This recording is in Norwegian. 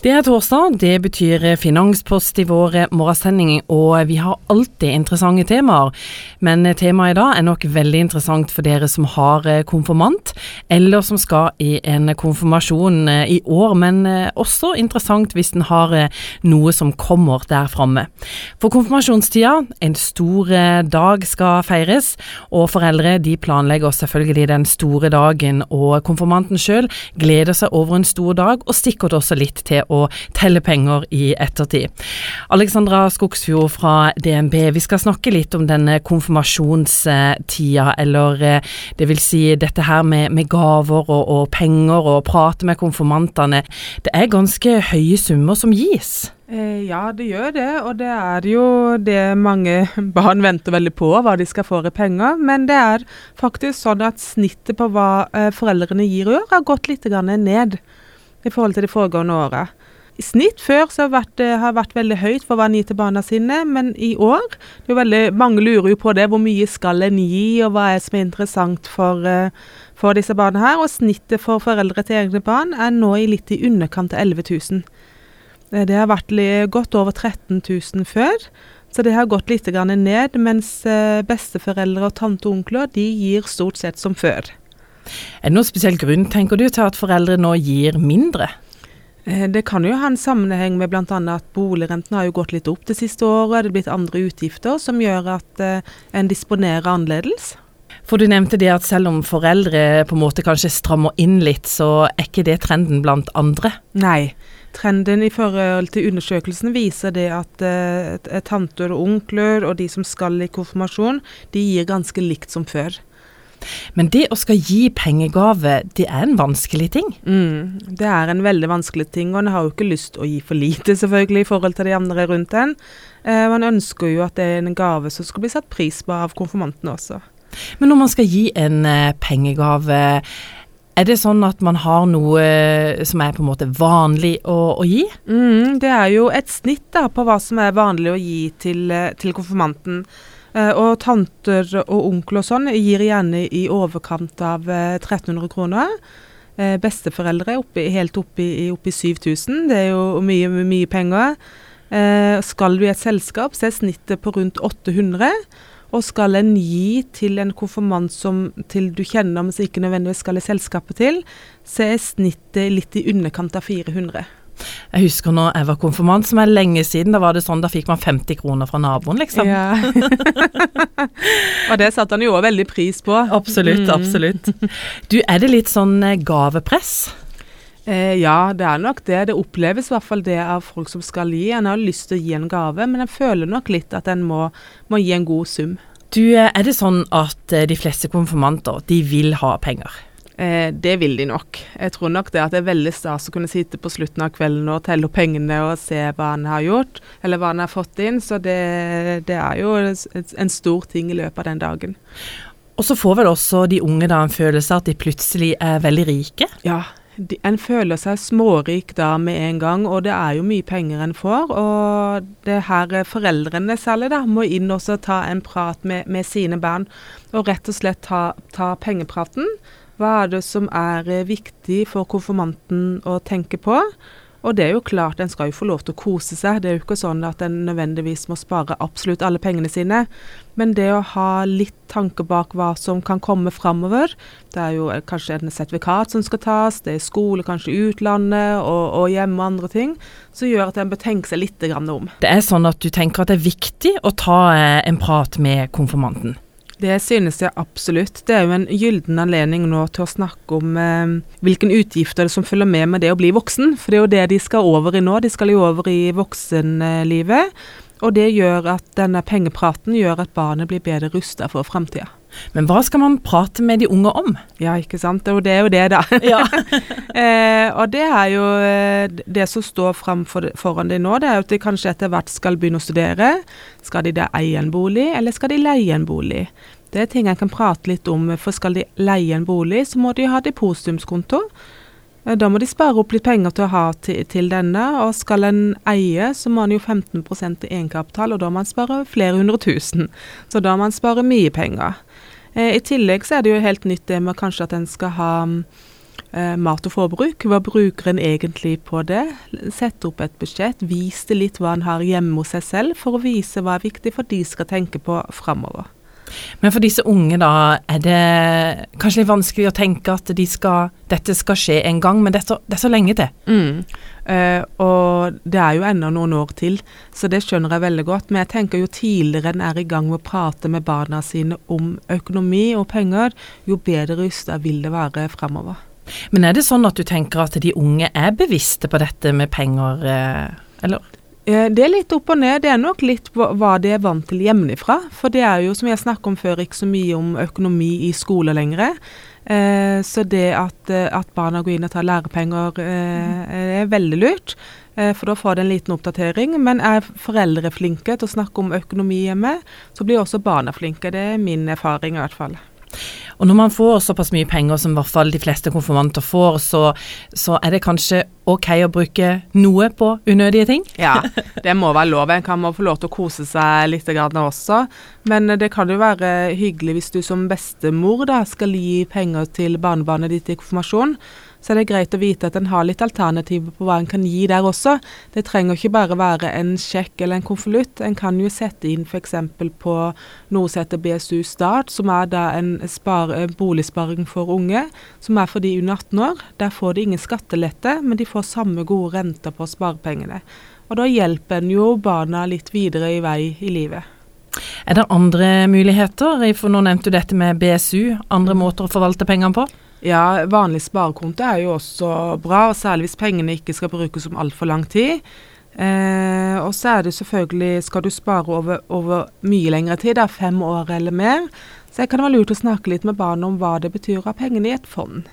Det er torsdag, det betyr finanspost i vår morgensending, og vi har alltid interessante temaer. Men temaet i dag er nok veldig interessant for dere som har konfirmant, eller som skal i en konfirmasjon i år, men også interessant hvis en har noe som kommer der framme. For konfirmasjonstida, en stor dag skal feires, og foreldre de planlegger selvfølgelig den store dagen, og konfirmanten sjøl gleder seg over en stor dag, og stikker også litt til å telle penger i ettertid. Alexandra Skogsfjord fra DNB, vi skal snakke litt om denne konfirmasjonstida, eller eh, det vil si dette her med, med gaver og, og, penger og prate med konfirmantene. Det er ganske høye summer som gis? Eh, ja, det gjør det, og det er jo det mange barn venter veldig på, hva de skal få i penger. Men det er faktisk sånn at snittet på hva eh, foreldrene gir i år, har gått litt ned i forhold til de foregående åra. Snitt før så har vært, vært veldig høyt for hva en gir til barna sine, men i år det er veldig, Mange lurer jo på det. Hvor mye skal en gi, og hva er som er interessant for, uh, for disse barna her? Og snittet for foreldre til egne barn er nå i litt i underkant av 11 000. Eh, det har vært godt over 13 000 før. Så det har gått litt ned, mens eh, besteforeldre og tante og onkler de gir stort sett som før. Er det noen spesiell grunn, tenker du, til at foreldre nå gir mindre? Eh, det kan jo ha en sammenheng med bl.a. at boligrenten har jo gått litt opp det siste året. Det er blitt andre utgifter som gjør at eh, en disponerer annerledes. For du nevnte det at selv om foreldre på en måte kanskje strammer inn litt, så er ikke det trenden blant andre? Nei. Trenden i forhold til undersøkelsen viser det at eh, tanter og onkler og de som skal i konfirmasjon, de gir ganske likt som før. Men det å skal gi pengegave, det er en vanskelig ting? Mm, det er en veldig vanskelig ting, og en har jo ikke lyst til å gi for lite, selvfølgelig, i forhold til de andre rundt en. Eh, man ønsker jo at det er en gave som skal bli satt pris på av konfirmantene også. Men når man skal gi en eh, pengegave, er det sånn at man har noe eh, som er på en måte vanlig å, å gi? Mm, det er jo et snitt da, på hva som er vanlig å gi til, eh, til konfirmanten. Eh, og tanter og onkel og sånn gir gjerne i overkant av 1300 eh, kroner. Eh, besteforeldre oppi, helt oppi, oppi 7000. Det er jo mye, mye penger. Skal du i et selskap, så er snittet på rundt 800. Og skal en gi til en konfirmant som til du kjenner, men som ikke nødvendigvis skal i selskapet til, så er snittet litt i underkant av 400. Jeg husker når jeg var konfirmant, som er lenge siden. Da var det sånn, da fikk man 50 kroner fra naboen, liksom. Ja. og det satte han jo òg veldig pris på. Absolutt, mm. absolutt. Du, er det litt sånn eh, gavepress? Eh, ja, det er nok det. Det oppleves i hvert fall det av folk som skal gi. En har lyst til å gi en gave, men en føler nok litt at en må, må gi en god sum. Du, eh, er det sånn at eh, de fleste konfirmanter, de vil ha penger? Eh, det vil de nok. Jeg tror nok det at det er veldig stas å kunne sitte på slutten av kvelden og telle opp pengene og se hva en har gjort, eller hva en har fått inn. Så det, det er jo en stor ting i løpet av den dagen. Og så får vel også de unge da en følelse at de plutselig er veldig rike? Ja, de, en føler seg smårik da med en gang, og det er jo mye penger en får. Og det her foreldrene særlig da, må inn og ta en prat med, med, sine barn, og rett og slett ta, ta pengepraten. Hva er det som er eh, viktig for konfirmanten å tenke på? Og det er jo klart, en skal jo få lov til å kose seg. Det er jo ikke sånn at en nødvendigvis må spare absolutt alle pengene sine. Men det å ha litt tanke bak hva som kan komme framover Det er jo eh, kanskje en sertifikat som skal tas, det er skole kanskje i utlandet og, og hjemme og andre ting. Som gjør at en bør tenke seg litt om. Det er sånn at du tenker at det er viktig å ta eh, en prat med konfirmanten? Det synes jeg absolutt. Det er jo en gylden anledning nå til å snakke om eh, hvilke utgifter som følger med med det å bli voksen. For det er jo det de skal over i nå. De skal jo over i voksenlivet. Og det gjør at denne pengepraten gjør at barnet blir bedre rusta for framtida. Men hva skal man prate med de unge om? Ja, ikke sant. Og det er jo det, da. Ja. eh, og det er jo eh, det som står fram for, foran dem nå, det er jo at de kanskje etter hvert skal begynne å studere. Skal de da eie en bolig, eller skal de leie en bolig? Det er ting jeg kan prate litt om, for skal de leie en bolig, så må de ha depositumskonto. Eh, da må de spare opp litt penger til å ha til, til denne, og skal en eie, så må en jo 15% i egenkapital, og da må en spare flere hundre tusen. Så da må en spare mye penger. Eh, I tillegg så er det jo helt nytt det med kanskje at en skal ha eh, mat og forbruk. Hva bruker en egentlig på det? Sette opp et budsjett. vise litt hva en har hjemme hos seg selv, for å vise hva er viktig for de skal tenke på framover. Men for disse unge, da, er det kanskje litt vanskelig å tenke at de skal, dette skal skje en gang, men det er så, det er så lenge til. Mm. Uh, og det er jo ennå noen år til, så det skjønner jeg veldig godt. Men jeg tenker jo tidligere en er i gang med å prate med barna sine om økonomi og penger, jo bedre rusta vil det være fremover. Men er det sånn at du tenker at de unge er bevisste på dette med penger, uh, eller? Eh, det er litt opp og ned. Det er nok litt hva de er vant til hjemmefra. For det er jo, som jeg snakket om før, ikke så mye om økonomi i skole lenger. Eh, så det at, eh, at, barna går inn og tar lærepenger eh, er veldig lurt. Eh, for da får de en liten oppdatering. Men er foreldre flinke til å snakke om økonomi hjemme, så blir også barna flinke. Det er min erfaring i hvert fall. Og når man får såpass mye penger som i hvert fall de fleste konfirmanter får, så, så, er det kanskje ok å bruke noe på unødige ting? Ja, det må være lov. En kan må få lov til å kose seg litt også. Men det kan jo være hyggelig hvis du som bestemor da skal gi penger til barnebarnet ditt i konfirmasjon så er det greit å vite at en har litt alternativer på hva en kan gi der også. Det trenger ikke bare være en sjekk eller en konvolutt. En kan jo sette inn f.eks. på noe som heter BSU Start, som er da en spare, boligsparing for unge, som er for de under 18 år. Der får de ingen skattelette, men de får samme gode renter på sparepengene. Og da hjelper en jo barna litt videre i vei i livet. Er det andre muligheter? For nå nevnte du dette med BSU. Andre måter å forvalte pengene på? Ja, vanlig sparekonto er jo også bra, særlig hvis pengene ikke skal brukes om altfor lang tid. Eh, og så er det selvfølgelig, skal du spare over, over mye lengre tid, da, fem år eller mer, så kan det være lurt å snakke litt med barna om hva det betyr å ha pengene i et fond.